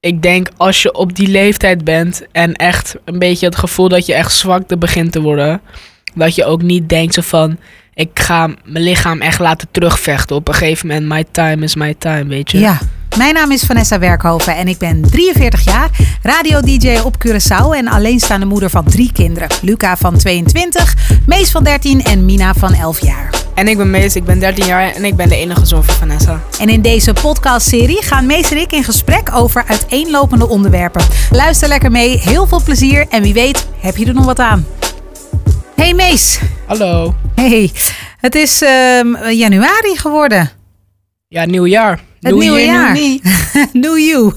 ik denk als je op die leeftijd bent en echt een beetje het gevoel dat je echt zwak begint te worden, dat je ook niet denkt zo van, ik ga mijn lichaam echt laten terugvechten. Op een gegeven moment, my time is my time, weet je. Ja. Mijn naam is Vanessa Werkhoven en ik ben 43 jaar, radio-dj op Curaçao en alleenstaande moeder van drie kinderen. Luca van 22, Mees van 13 en Mina van 11 jaar. En ik ben Mees, ik ben 13 jaar en ik ben de enige zoon van Vanessa. En in deze podcastserie gaan Mees en ik in gesprek over uiteenlopende onderwerpen. Luister lekker mee, heel veel plezier en wie weet heb je er nog wat aan. Hey Mees. Hallo. Hey, het is ehm, januari geworden. Ja, nieuw jaar. Het nieuwe jaar. New you.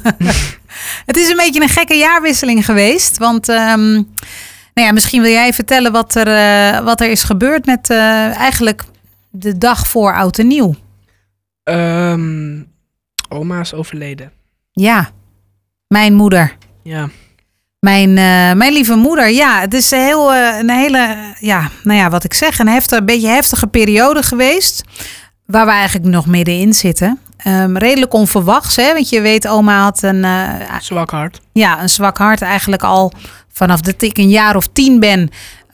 het is een beetje een gekke jaarwisseling geweest. Want ehm, nou ja, misschien wil jij vertellen wat er, eh, wat er is gebeurd met eh, eigenlijk de dag voor oud en nieuw. Um, oma is overleden. Ja, mijn moeder. Ja. Mijn, uh, mijn lieve moeder, ja, het is een, heel, een hele, ja, nou ja, wat ik zeg, een, heftige, een beetje heftige periode geweest. Waar we eigenlijk nog middenin zitten. Um, redelijk onverwachts, hè? Want je weet, oma had een... Uh, zwak hart. Ja, een zwak hart. Eigenlijk al vanaf dat ik een jaar of tien ben...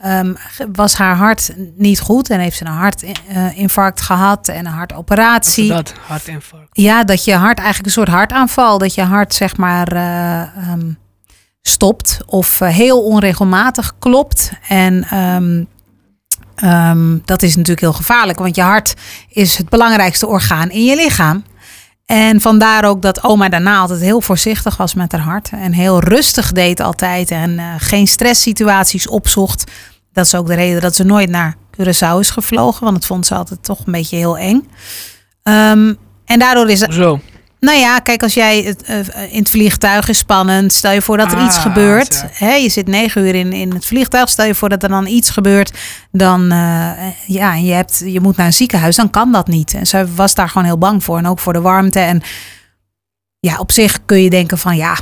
Um, was haar hart niet goed en heeft ze een hartinfarct gehad en een hartoperatie. dat, hartinfarct? Ja, dat je hart eigenlijk een soort hartaanval, dat je hart zeg maar uh, um, stopt of heel onregelmatig klopt. En um, um, dat is natuurlijk heel gevaarlijk, want je hart is het belangrijkste orgaan in je lichaam. En vandaar ook dat oma daarna altijd heel voorzichtig was met haar hart. En heel rustig deed altijd. En uh, geen stresssituaties opzocht. Dat is ook de reden dat ze nooit naar Curaçao is gevlogen. Want het vond ze altijd toch een beetje heel eng. Um, en daardoor is. Zo. Nou ja, kijk, als jij het, uh, in het vliegtuig is spannend. Stel je voor dat er ah, iets gebeurt. Hè, je zit negen uur in, in het vliegtuig. Stel je voor dat er dan iets gebeurt. Dan uh, ja, je, hebt, je moet naar een ziekenhuis. Dan kan dat niet. En zij was daar gewoon heel bang voor. En ook voor de warmte. En ja, op zich kun je denken van ja,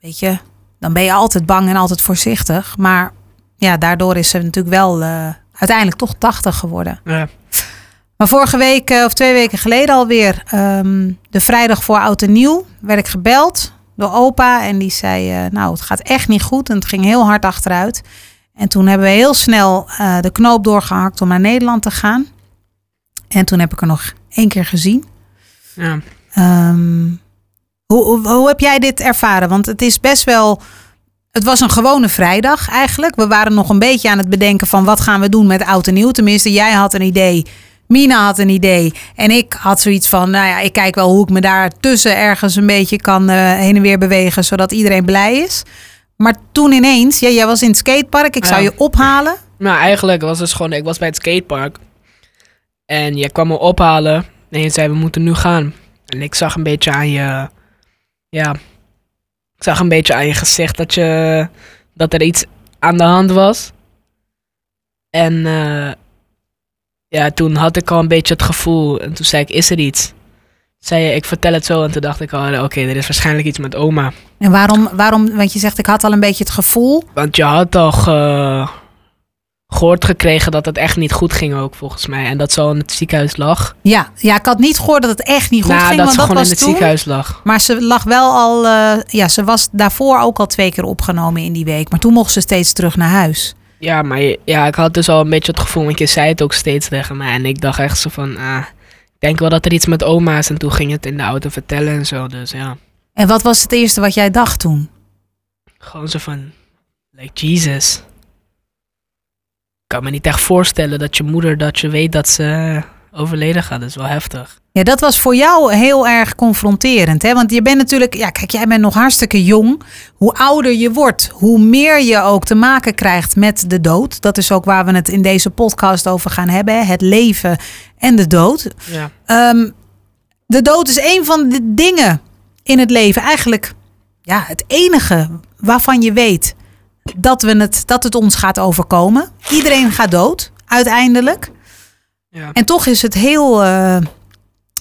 weet je, dan ben je altijd bang en altijd voorzichtig. Maar ja, daardoor is ze natuurlijk wel uh, uiteindelijk toch 80 geworden. Ja. Maar vorige week of twee weken geleden alweer, um, de vrijdag voor oud en nieuw, werd ik gebeld door opa. En die zei, uh, nou het gaat echt niet goed. En het ging heel hard achteruit. En toen hebben we heel snel uh, de knoop doorgehakt om naar Nederland te gaan. En toen heb ik er nog één keer gezien. Ja. Um, hoe, hoe, hoe heb jij dit ervaren? Want het is best wel... Het was een gewone vrijdag eigenlijk. We waren nog een beetje aan het bedenken van wat gaan we doen met oud en nieuw. Tenminste, jij had een idee Mina had een idee. En ik had zoiets van, nou ja, ik kijk wel hoe ik me daar tussen ergens een beetje kan uh, heen en weer bewegen, zodat iedereen blij is. Maar toen ineens, ja, jij was in het skatepark, ik zou je ophalen. Nou, eigenlijk was het gewoon, ik was bij het skatepark. En jij kwam me ophalen en je zei, we moeten nu gaan. En ik zag een beetje aan je, ja, ik zag een beetje aan je gezicht dat, je, dat er iets aan de hand was. En uh, ja, toen had ik al een beetje het gevoel. En toen zei ik, is er iets? Zei je, ik vertel het zo. En toen dacht ik al, oké, okay, er is waarschijnlijk iets met oma. En waarom, waarom, want je zegt, ik had al een beetje het gevoel. Want je had al ge, gehoord gekregen dat het echt niet goed ging ook, volgens mij. En dat ze al in het ziekenhuis lag. Ja, ja ik had niet gehoord dat het echt niet goed nou, ging. dat want ze dat gewoon was in het toen, ziekenhuis lag. Maar ze lag wel al, uh, ja, ze was daarvoor ook al twee keer opgenomen in die week. Maar toen mocht ze steeds terug naar huis. Ja, maar ja, ik had dus al een beetje het gevoel, want je zei het ook steeds tegen mij. En ik dacht echt zo van, ah, ik denk wel dat er iets met oma is. En toen ging het in de auto vertellen en zo, dus ja. En wat was het eerste wat jij dacht toen? Gewoon zo van, like Jesus. Ik kan me niet echt voorstellen dat je moeder, dat je weet dat ze overleden gaat. Dat is wel heftig. Ja, dat was voor jou heel erg confronterend. Hè? Want je bent natuurlijk, ja, kijk, jij bent nog hartstikke jong. Hoe ouder je wordt, hoe meer je ook te maken krijgt met de dood. Dat is ook waar we het in deze podcast over gaan hebben: hè? het leven en de dood. Ja. Um, de dood is een van de dingen in het leven, eigenlijk ja, het enige waarvan je weet dat, we het, dat het ons gaat overkomen. Iedereen gaat dood, uiteindelijk. Ja. En toch is het heel uh,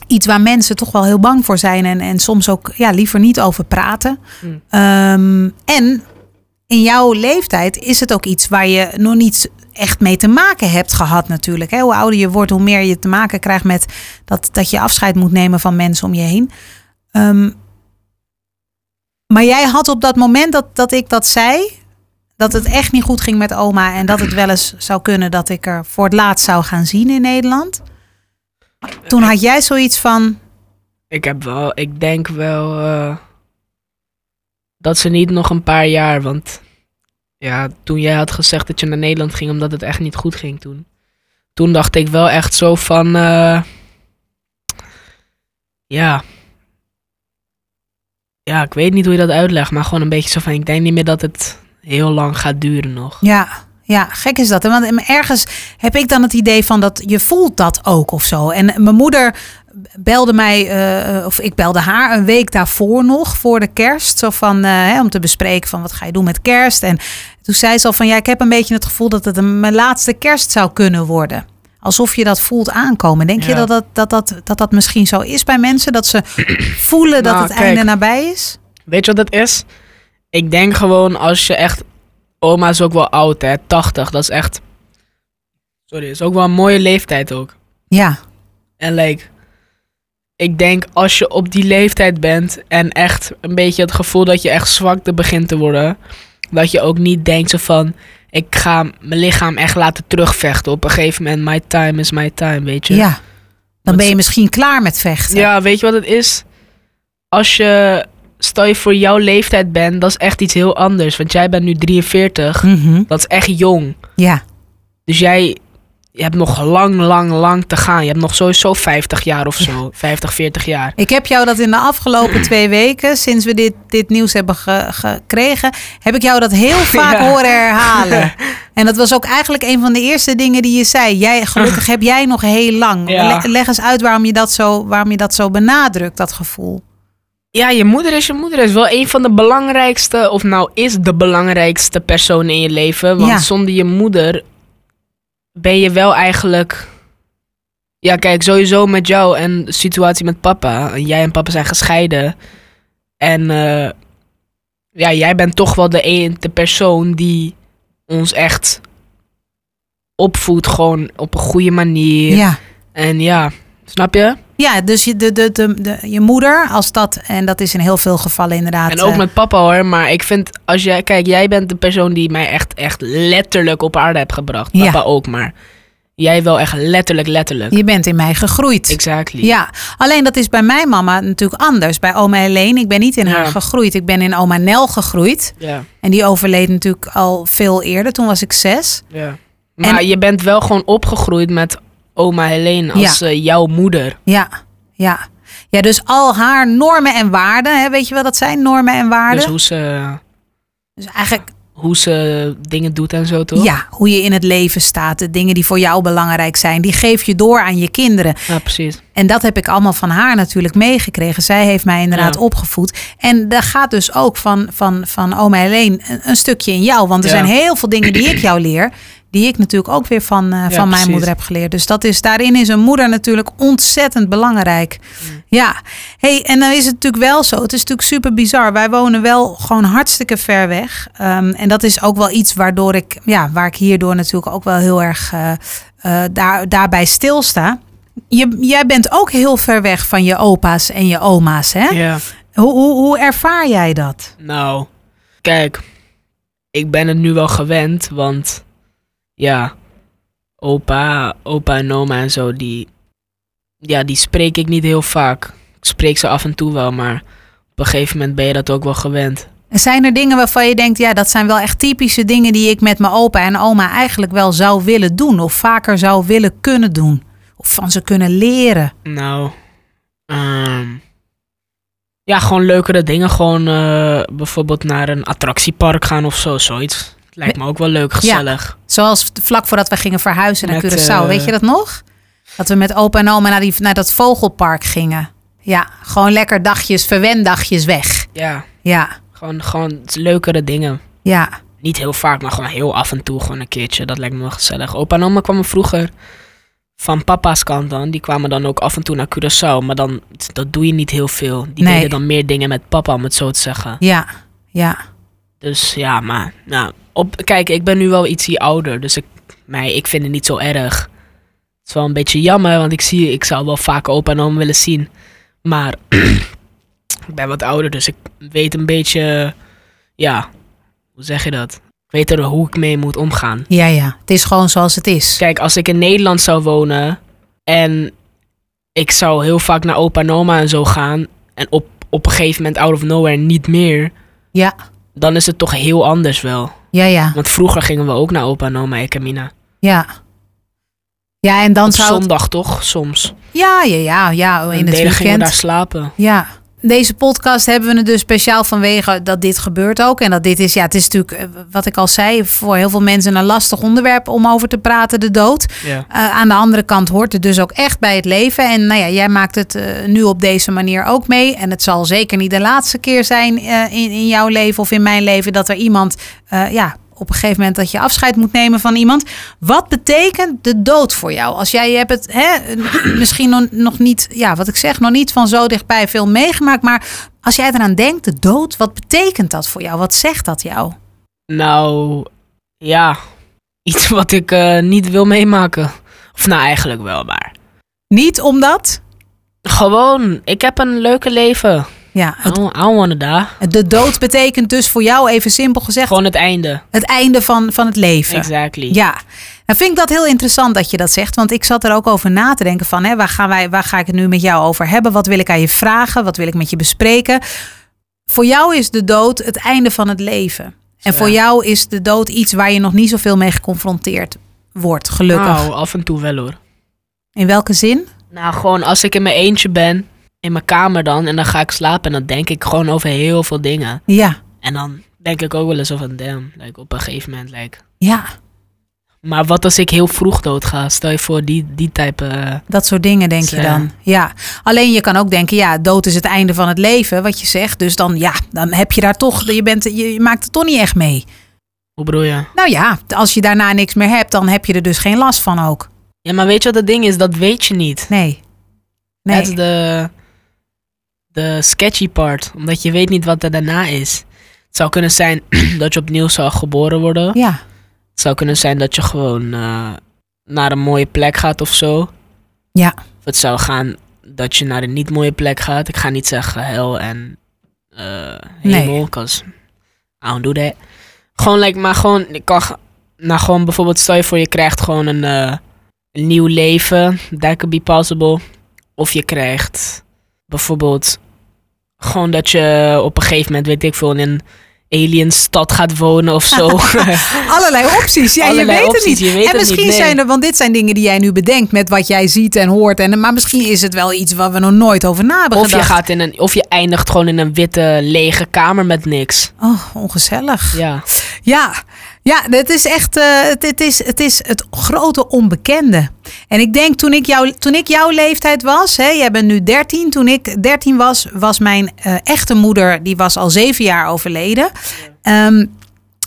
iets waar mensen toch wel heel bang voor zijn en, en soms ook ja, liever niet over praten. Mm. Um, en in jouw leeftijd is het ook iets waar je nog niet echt mee te maken hebt gehad natuurlijk. Hoe ouder je wordt, hoe meer je te maken krijgt met dat, dat je afscheid moet nemen van mensen om je heen. Um, Maar jij had op dat moment dat, dat ik dat zei, dat het echt niet goed ging met oma en dat het wel eens zou kunnen dat ik er voor het laatst zou gaan zien in Nederland. Toen had jij zoiets van, Ik heb wel, ik denk wel eh, dat ze niet nog een paar jaar, want ja, toen jij had gezegd dat je naar Nederland ging omdat het echt niet goed ging toen. Toen dacht ik wel echt zo van, eh, ja, ja, ik weet niet hoe je dat uitlegt, maar gewoon een beetje zo van, ik denk niet meer dat het heel lang gaat duren nog. ja, ja, gek is dat. Want ergens heb ik dan het idee van dat je voelt dat ook of zo. En mijn moeder belde mij, eh, of ik belde haar een week daarvoor nog, voor de kerst. Zo van, eh, hè, om te bespreken van wat ga je doen met kerst. En toen zei ze al van, ja, ik heb een beetje het gevoel dat het een, mijn laatste kerst zou kunnen worden. Alsof je dat voelt aankomen. Denk je dat dat, dat, dat, dat dat misschien zo is bij mensen? Dat ze voelen dat Nou, het kijk. einde nabij is? Weet je wat het is? Ik denk gewoon als je echt. Oma is ook wel oud, hè? 80, dat is echt. Sorry, is ook wel een mooie leeftijd ook. Ja, En like. Ik denk als je op die leeftijd bent en echt een beetje het gevoel dat je echt zwakte begint te worden. Dat je ook niet denkt zo van. Ik ga mijn lichaam echt laten terugvechten. Op een gegeven moment, my time is my time, weet je? ja. Dan ben je misschien klaar met vechten. Ja, weet je wat het is? Als je, stel je voor jouw leeftijd bent, dat is echt iets heel anders. Want jij bent nu 43, Mhm. dat is echt jong. ja. Dus jij je hebt nog lang, lang, lang te gaan. Je hebt nog sowieso 50 jaar of zo. 50, 40 jaar. Ik heb jou dat in de afgelopen twee weken, sinds we dit, dit nieuws hebben ge- gekregen, heb ik jou dat heel vaak Ja. horen herhalen. En dat was ook eigenlijk een van de eerste dingen die je zei. Jij, gelukkig heb jij nog heel lang. Ja. Le- leg eens uit waarom je, dat zo, waarom je dat zo benadrukt, dat gevoel. Ja, je moeder is je moeder. Is wel een van de belangrijkste, of nou is de belangrijkste persoon in je leven. Want Ja. zonder je moeder ben je wel eigenlijk. Ja, kijk, sowieso met jou en de situatie met papa. Jij en papa zijn gescheiden. En eh, ja, jij bent toch wel de, een, de persoon die ons echt opvoedt, gewoon op een goede manier. Ja. En ja, snap je? Ja, dus je, de, de, de, de- je moeder, als dat, en dat is in heel veel gevallen inderdaad. En ook eh, met papa hoor, maar ik vind als jij, kijk, jij bent de persoon die mij echt, echt letterlijk op aarde hebt gebracht. Ja. Papa ook, maar jij wel echt letterlijk, letterlijk. je bent in mij gegroeid. Exactly. Ja, alleen dat is bij mijn mama natuurlijk anders. Bij oma Helene, ik ben niet in Ja. haar gegroeid. Ik ben in oma Nel gegroeid. Ja, En die overleed natuurlijk al veel eerder. Toen was ik zes. ja. Maar En- je bent wel gewoon opgegroeid met oma Helene als eh, jouw moeder. Ja, ja. Ja, dus al haar normen en waarden. Hè, weet je wel dat zijn? Normen en waarden. Dus hoe ze, Dus eigenlijk, hoe ze dingen doet en zo, toch? ja, hoe je in het leven staat. De dingen die voor jou belangrijk zijn. Die geef je door aan je kinderen. Ja, precies. En dat heb ik allemaal van haar natuurlijk meegekregen. Zij heeft mij inderdaad Ja. opgevoed. En daar gaat dus ook van, van, van oma Helene een, een stukje in jou. Want er Ja. zijn heel veel dingen die ik jou leer. Die ik natuurlijk ook weer van, eh, van mijn precies. moeder heb geleerd. Dus dat is, daarin is een moeder natuurlijk ontzettend belangrijk. Mm. Ja, hey, en dan is het natuurlijk wel zo. Het is natuurlijk super bizar. Wij wonen wel gewoon hartstikke ver weg. Ehm, en dat is ook wel iets waardoor ik, ja, waar ik hierdoor natuurlijk ook wel heel erg eh, eh, daar, daarbij stilsta. Je, jij bent ook heel ver weg van je opa's en je oma's, hè? Ja. Hoe, hoe, hoe ervaar jij dat? Nou, kijk, ik ben het nu wel gewend, want ja, opa, opa en oma en zo, die, ja, die spreek ik niet heel vaak. Ik spreek ze af en toe wel, maar op een gegeven moment ben je dat ook wel gewend. Zijn er dingen waarvan je denkt, ja, dat zijn wel echt typische dingen die ik met mijn opa en oma eigenlijk wel zou willen doen of vaker zou willen kunnen doen? Of van ze kunnen leren? Nou, ehm, ja, gewoon leukere dingen. Gewoon eh, bijvoorbeeld naar een attractiepark gaan of zo, zoiets. Lijkt me ook wel leuk, gezellig. Zoals vlak voordat we gingen verhuizen naar Met, Curaçao. eh, Weet je dat nog? Dat we met opa en oma naar, die, naar dat vogelpark gingen. Ja, gewoon lekker dagjes, verwendagjes weg. Ja, Ja, gewoon, gewoon leukere dingen. ja, Niet heel vaak, maar gewoon heel af en toe gewoon een keertje. Dat lijkt me wel gezellig. Opa en oma kwamen vroeger van papa's kant dan. Die kwamen dan ook af en toe naar Curaçao. Maar dan, dat doe je niet heel veel. Die Nee. deden dan meer dingen met papa, om het zo te zeggen. ja, ja. Dus ja, maar nou, op, kijk, ik ben nu wel ietsie ouder. Dus ik, mij, ik vind het niet zo erg. Het is wel een beetje jammer, want ik, zie, ik zou wel vaak opa en oma willen zien. Maar Ik ben wat ouder, dus ik weet een beetje, ja, hoe zeg je dat? Ik weet er hoe ik mee moet omgaan. Ja, ja. Het is gewoon zoals het is. Kijk, als ik in Nederland zou wonen en ik zou heel vaak naar opa en oma en zo gaan en op, op een gegeven moment out of nowhere niet meer, Ja, dan is het toch heel anders wel. ja, ja. Want vroeger gingen we ook naar opa en oma. Ja. Ja, en dan Op zou zondag toch, soms. Ja, ja, ja, ja. In En het delen gingen we weekend. daar slapen. Ja. Deze podcast hebben we het dus speciaal vanwege dat dit gebeurt ook. En dat dit is, ja, het is natuurlijk, eh, wat ik al zei, voor heel veel mensen een lastig onderwerp om over te praten, de dood. Ja. Eh, aan de andere kant hoort het dus ook echt bij het leven. En nou ja, jij maakt het eh, nu op deze manier ook mee. En het zal zeker niet de laatste keer zijn in, in jouw leven of in mijn leven dat er iemand, ja, op een gegeven moment dat je afscheid moet nemen van iemand. Wat betekent de dood voor jou? Als jij je hebt het hè, misschien nog, niet, ja, wat ik zeg, nog niet van zo dichtbij veel meegemaakt. Maar als jij eraan denkt, de dood, wat betekent dat voor jou? Wat zegt dat jou? Nou, ja. Iets wat ik eh, niet wil meemaken. Of nou, eigenlijk wel, maar... Niet omdat, Gewoon, ik heb een leuke leven. Ja, I don't, I don't wanna die. de dood betekent dus voor jou, even simpel gezegd, Gewoon het einde. het einde van, van het leven. Exactly. Ja, dan vind ik dat heel interessant dat je dat zegt. Want ik zat er ook over na te denken van... Hè, waar, gaan wij, waar ga ik het nu met jou over hebben? Wat wil ik aan je vragen? Wat wil ik met je bespreken? Voor jou is de dood het einde van het leven. En Ja. voor jou is de dood iets waar je nog niet zoveel mee geconfronteerd wordt, gelukkig. Nou, af en toe wel hoor. In welke zin? Nou, gewoon als ik in mijn eentje ben, in mijn kamer dan, en dan ga ik slapen en dan denk ik gewoon over heel veel dingen. Ja, En dan denk ik ook wel eens van, damn, like, op een gegeven moment, like... ja, Maar wat als ik heel vroeg dood ga? Stel je voor die, die type... eh, dat soort dingen denk je dan. Ja, alleen je kan ook denken, ja, dood is het einde van het leven, wat je zegt. Dus dan, ja, dan heb je daar toch, je, bent, je, je maakt het toch niet echt mee. hoe bedoel je? Nou ja, als je daarna niks meer hebt, dan heb je er dus geen last van ook. Ja, maar weet je wat het ding is? Dat weet je niet. Nee. Dat is Nee. de, de sketchy part. Omdat je weet niet wat er daarna is. Het zou kunnen zijn dat je opnieuw zou geboren worden. Ja. Het zou kunnen zijn dat je gewoon eh, naar een mooie plek gaat of zo. Ja. Of het zou gaan dat je naar een niet mooie plek gaat. Ik ga niet zeggen hel en eh hemel, because I don't do that. Gewoon, like, maar gewoon, ik kan, nou gewoon bijvoorbeeld, stel je voor je krijgt gewoon een, eh, een nieuw leven. That could be possible. Of je krijgt bijvoorbeeld gewoon dat je op een gegeven moment, weet ik veel, in een alien stad gaat wonen of zo. Allerlei opties. Ja, Allerlei je weet het niet. weet en misschien niet, nee. zijn er, want dit zijn dingen die jij nu bedenkt met wat jij ziet en hoort. En, maar misschien is het wel iets waar we nog nooit over na hebben of, je gaat in een, of je eindigt gewoon in een witte lege kamer met niks. Oh, ongezellig. Ja. Ja, ja het is echt eh, het, het, is, het is het grote onbekende. En ik denk toen ik, jou, toen ik jouw leeftijd was, hè, jij bent nu 13. Toen ik 13 was, was mijn eh, echte moeder, die was al zeven jaar overleden. Ehm,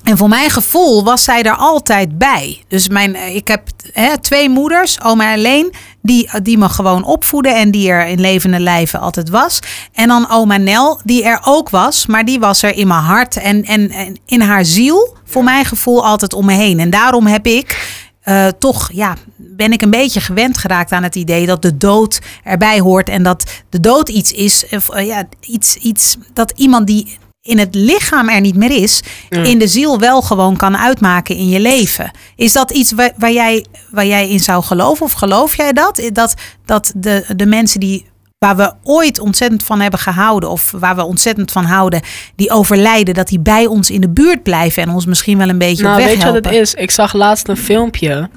en voor mijn gevoel was zij er altijd bij. Dus mijn, eh, ik heb hè, twee moeders, oma alleen, die, die me gewoon opvoeden en die er in levende lijven altijd was. En dan oma Nel, die er ook was, maar die was er in mijn hart en, en, en in haar ziel, voor mijn gevoel, altijd om me heen. En daarom heb ik eh, toch, ja, ben ik een beetje gewend geraakt aan het idee dat de dood erbij hoort en dat de dood iets is, of, eh, ja, iets, iets dat iemand die in het lichaam er niet meer is, Mm. in de ziel wel gewoon kan uitmaken in je leven. Is dat iets waar, waar, jij, waar jij in zou geloven? Of geloof jij dat? Dat, dat de, de mensen die waar we ooit ontzettend van hebben gehouden, of waar we ontzettend van houden, die overlijden, dat die bij ons in de buurt blijven en ons misschien wel een beetje Nou, weet je wat het is? Ik zag laatst een filmpje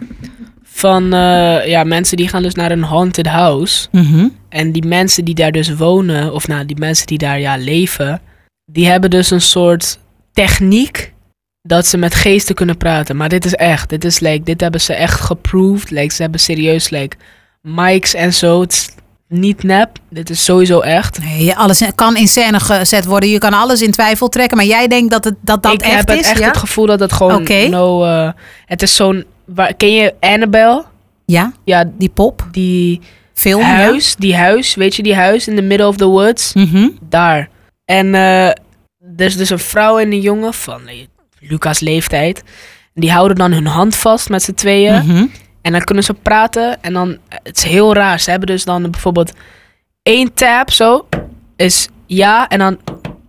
van eh, ja, mensen die gaan dus naar een haunted house. Mhm. En die mensen die daar dus wonen, of nou, die mensen die daar ja leven, die hebben dus een soort techniek dat ze met geesten kunnen praten. Maar dit is echt, dit is like, dit hebben ze echt geproved. Like, ze hebben serieus like mics en zo. Het niet nep, dit is sowieso echt. Nee, alles kan in scène gezet worden. Je kan alles in twijfel trekken, maar jij denkt dat het, dat, dat ik echt heb is? het echt ja? het gevoel dat het gewoon no, eh, het is zo'n, ken je Annabelle? ja, Ja, die pop, die film. huis, die huis, weet je die huis in the middle of the woods? Mhm. Daar. En eh, er is dus een vrouw en een jongen van eh, Lucas leeftijd. Die houden dan hun hand vast met z'n tweeën. Mhm. En dan kunnen ze praten. En dan, het is heel raar. Ze hebben dus dan bijvoorbeeld één tab zo. Is ja en dan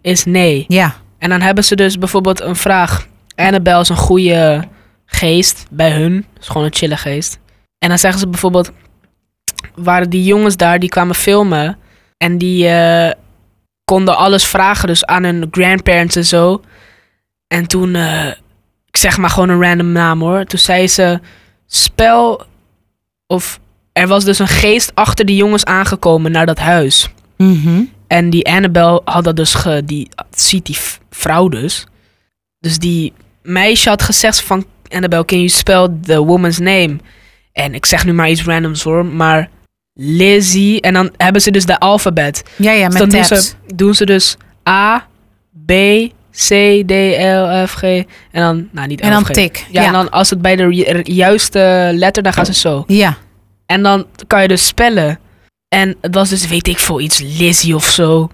is nee. Ja. En dan hebben ze dus bijvoorbeeld een vraag. Annabelle is een goede geest bij hun. is gewoon een chille geest. En dan zeggen ze bijvoorbeeld... Waren die jongens daar, die kwamen filmen. En die eh, konden alles vragen dus aan hun grandparents en zo. En toen... eh, ik zeg maar gewoon een random naam hoor. Toen zei ze... Spel... Of... Er was dus een geest achter die jongens aangekomen naar dat huis. Mhm. En die Annabelle had dat dus ge, die ziet die vrouw dus. Dus die meisje had gezegd van Annabelle, can you spell the woman's name? En ik zeg nu maar iets randoms hoor, maar Lizzie. En dan hebben ze dus de alfabet. Ja, ja, Dus met dan doen tabs. ze, doen ze dus A, B, C, D, L, F, G. En dan, nou niet En dan F, G. tik. Ja, en dan als het bij de ju- juiste letter, dan gaan ze zo. Ja. En dan kan je dus spellen. En het was dus, weet ik veel, iets Lizzie of zo.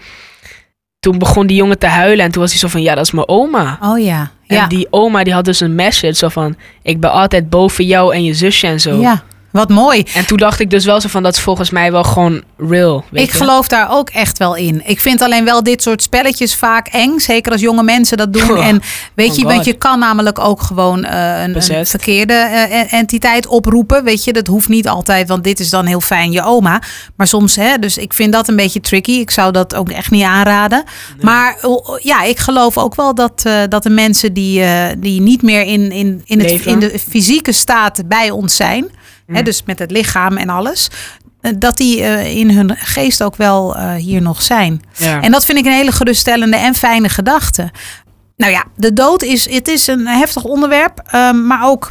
Toen begon die jongen te huilen en toen was hij zo van, ja, dat is mijn oma. Oh ja. En Ja. die oma die had dus een message zo van, ik ben altijd boven jou en je zusje en zo. ja. Wat mooi. En toen dacht ik dus wel zo van, dat is volgens mij wel gewoon real. Weet Ik je? geloof daar ook echt wel in. Ik vind alleen wel dit soort spelletjes vaak eng. Zeker als jonge mensen dat doen. Oh, en weet oh je, God. want je kan namelijk ook gewoon eh, een, verkeerde eh, entiteit oproepen. Weet je, dat hoeft niet altijd, want dit is dan heel fijn je oma. Maar soms, hè, dus ik vind dat een beetje tricky. Ik zou dat ook echt niet aanraden. Maar ja, ik geloof ook wel dat, eh, dat de mensen die, eh, die niet meer in, in, in, het, Leven. in de fysieke staat bij ons zijn. Hè, Mm. dus met het lichaam en alles. eh, Dat die eh, in hun geest ook wel eh, hier nog zijn. Ja. En dat vind ik een hele geruststellende en fijne gedachte. Nou ja, de dood is, het is een heftig onderwerp, ehm, maar ook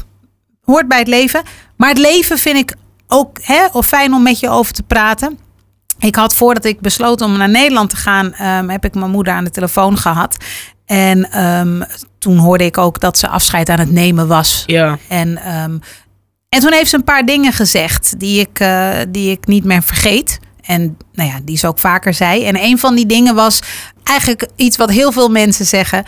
hoort bij het leven. Maar het leven vind ik ook hè, of fijn om met je over te praten. Ik had voordat ik besloot om naar Nederland te gaan, ehm, heb ik mijn moeder aan de telefoon gehad. En ehm, toen hoorde ik ook dat ze afscheid aan het nemen was. ja. En, en toen heeft ze een paar dingen gezegd die ik, eh, die ik niet meer vergeet. En nou ja, die ze ook vaker zei. En een van die dingen was eigenlijk iets wat heel veel mensen zeggen.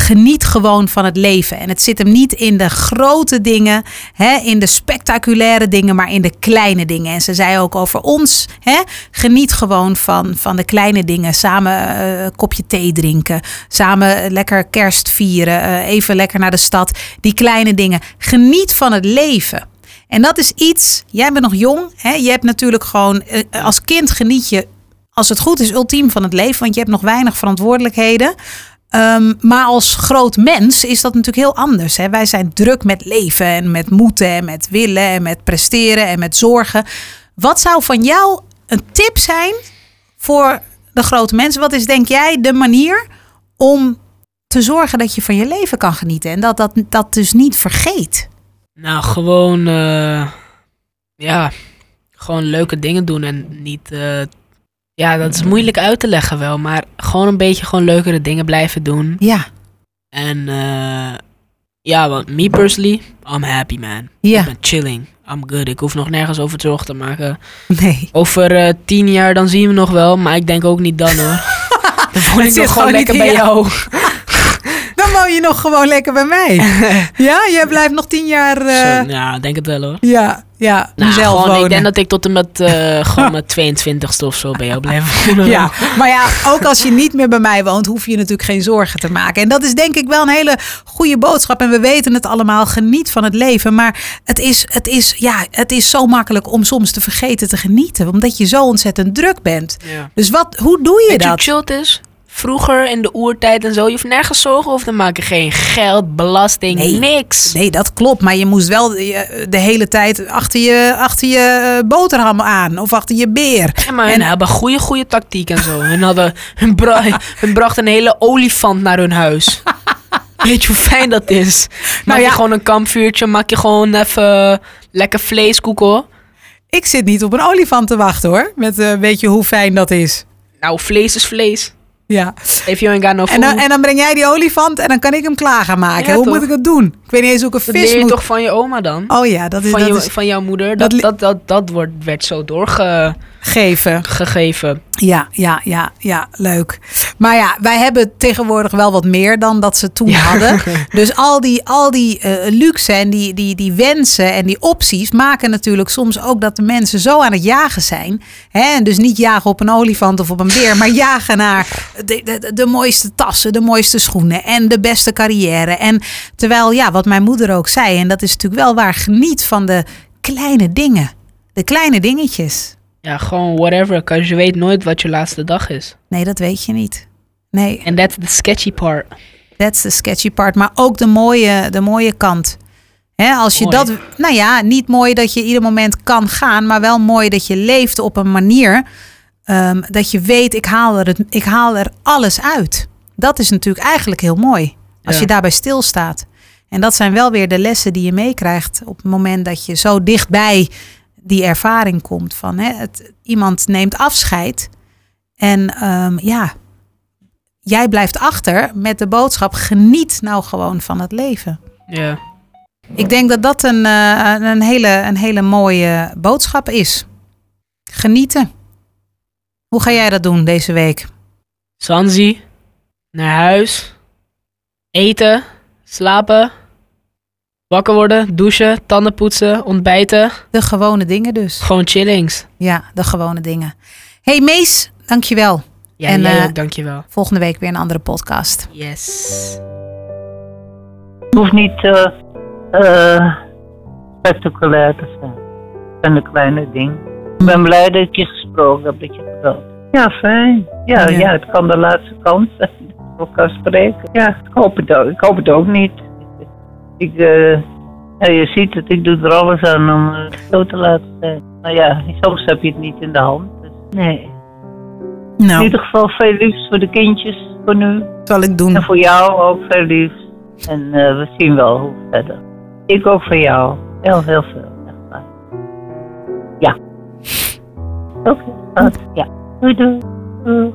Geniet gewoon van het leven. En het zit hem niet in de grote dingen, hè, in de spectaculaire dingen, maar in de kleine dingen. En ze zei ook over ons: hè, geniet gewoon van, van de kleine dingen. Samen eh, een kopje thee drinken, samen lekker kerst vieren, eh, even lekker naar de stad. Die kleine dingen. Geniet van het leven. En dat is iets, jij bent nog jong, hè, je hebt natuurlijk gewoon, eh, als kind geniet je, als het goed is, ultiem van het leven, want je hebt nog weinig verantwoordelijkheden. Ehm, maar als groot mens is dat natuurlijk heel anders. Hè? Wij zijn druk met leven en met moeten en met willen en met presteren en met zorgen. Wat zou van jou een tip zijn voor de grote mensen? Wat is denk jij de manier om te zorgen dat je van je leven kan genieten en dat dat, dat dus niet vergeet? Nou, gewoon, eh, ja, gewoon leuke dingen doen en niet, eh, ja, dat is moeilijk uit te leggen wel, maar gewoon een beetje gewoon leukere dingen blijven doen. Ja, En eh, ja, want me personally, I'm happy man. Ja. Ik ben chilling. I'm good. Ik hoef nog nergens over zorgen te maken. nee. Over eh, tien jaar dan zien we nog wel, maar ik denk ook niet dan hoor. Dan woon ik nog gewoon gewoon lekker bij jou. Dan woon je nog gewoon lekker bij mij. ja, jij blijft nog tien jaar. eh, Zo, ja, ik denk het wel hoor. ja, ja, Nou, zelf gewoon, ik denk dat ik tot en met eh, gewoon mijn 22ste of zo bij jou blijf wonen. Ja, maar ja, ook als je niet meer bij mij woont, hoef je natuurlijk geen zorgen te maken. En dat is denk ik wel een hele goede boodschap. En we weten het allemaal, geniet van het leven. Maar het is, het is, ja, het is zo makkelijk om soms te vergeten te genieten. Omdat je zo ontzettend druk bent. Ja. Dus wat, hoe doe je Weet je dat? het is? Vroeger in de oertijd en zo, je hoeft nergens zorgen over te maken. Geen geld, belasting, Nee. niks. Nee, dat klopt. Maar je moest wel de, de hele tijd achter je, achter je eh, boterham aan. Of achter je beer. Ja, maar hun hebben goede, goede tactiek en zo. Hun, hadden, hun, bra hun brachten een hele olifant naar hun huis. Weet je hoe fijn dat is? Maak Nou ja. je gewoon een kampvuurtje, maak je gewoon even lekker vleeskoek hoor. Ik zit niet op een olifant te wachten hoor. Met eh, weet je hoe fijn dat is. Nou, vlees is vlees. Ja. If you ain't got no food, En dan, en dan breng jij die olifant en dan kan ik hem klaar gaan maken. Ja, Hoe toch? moet ik het doen? Ik weet niet eens hoe ik een dat vis leer je moet... toch van je oma dan? Oh ja, dat is... van, dat je, is van jouw moeder. dat Dat, dat, dat, dat, wordt, werd zo doorge, geven. gegeven. Ja, ja, ja, ja, leuk. Maar ja, wij hebben tegenwoordig wel wat meer dan dat ze toen hadden. Dus al die, al die eh, luxe en die, die, die wensen en die opties maken natuurlijk soms ook dat de mensen zo aan het jagen zijn. Hè? En dus niet jagen op een olifant of op een beer, maar jagen naar de, de, de mooiste tassen, de mooiste schoenen en de beste carrière. En terwijl, ja, wat mijn moeder ook zei, en dat is natuurlijk wel waar, geniet van de kleine dingen. De kleine dingetjes. Ja, gewoon whatever. Cause je weet nooit wat je laatste dag is. Nee, dat weet je niet. Nee, And that's the sketchy part. That's the sketchy part. Maar ook de mooie, de mooie kant. Hè, als je Mooi. dat, nou ja, niet mooi dat je ieder moment kan gaan, maar wel mooi dat je leeft op een manier ehm, dat je weet, ik haal, er het, ik haal er alles uit. Dat is natuurlijk eigenlijk heel mooi. Als Ja. je daarbij stilstaat. En dat zijn wel weer de lessen die je meekrijgt op het moment dat je zo dichtbij die ervaring komt. Van, hè, het, iemand neemt afscheid en ehm, ja, jij blijft achter met de boodschap: geniet nou gewoon van het leven. Ja. Ik denk dat dat een, eh, een, hele, een hele mooie boodschap is. Genieten. Hoe ga jij dat doen deze week? Zanzi. Naar huis. Eten. Slapen. Wakker worden. Douchen. Tanden poetsen. Ontbijten. De gewone dingen dus. Gewoon chillings. Ja, de gewone dingen. Hey Mees, dankjewel. Ja, En, jij eh, ook, dankjewel. Volgende week weer een andere podcast. Yes. Het hoeft niet eh, eh, spectaculair te zijn. Het zijn de kleine dingen. Ik ben blij dat ik je gesproken heb, dat je gebeld. Ja, fijn. Ja, Ja. ja. het kan de laatste kans zijn dat we elkaar spreken. Ja, ik hoop het ook, ik hoop het ook niet. Ik, eh, ja, je ziet het, ik doe er alles aan om het zo te laten zijn. Maar ja, soms heb je het niet in de hand. Dus nee. In Nou, ieder geval veel liefs voor de kindjes, voor nu. zal ik doen. En voor jou ook veel liefs. En eh, we zien wel hoe verder. Ik ook voor jou. Heel, heel veel. Echt waar. Ja. Oké, okay, ja. Doei doei. Doei.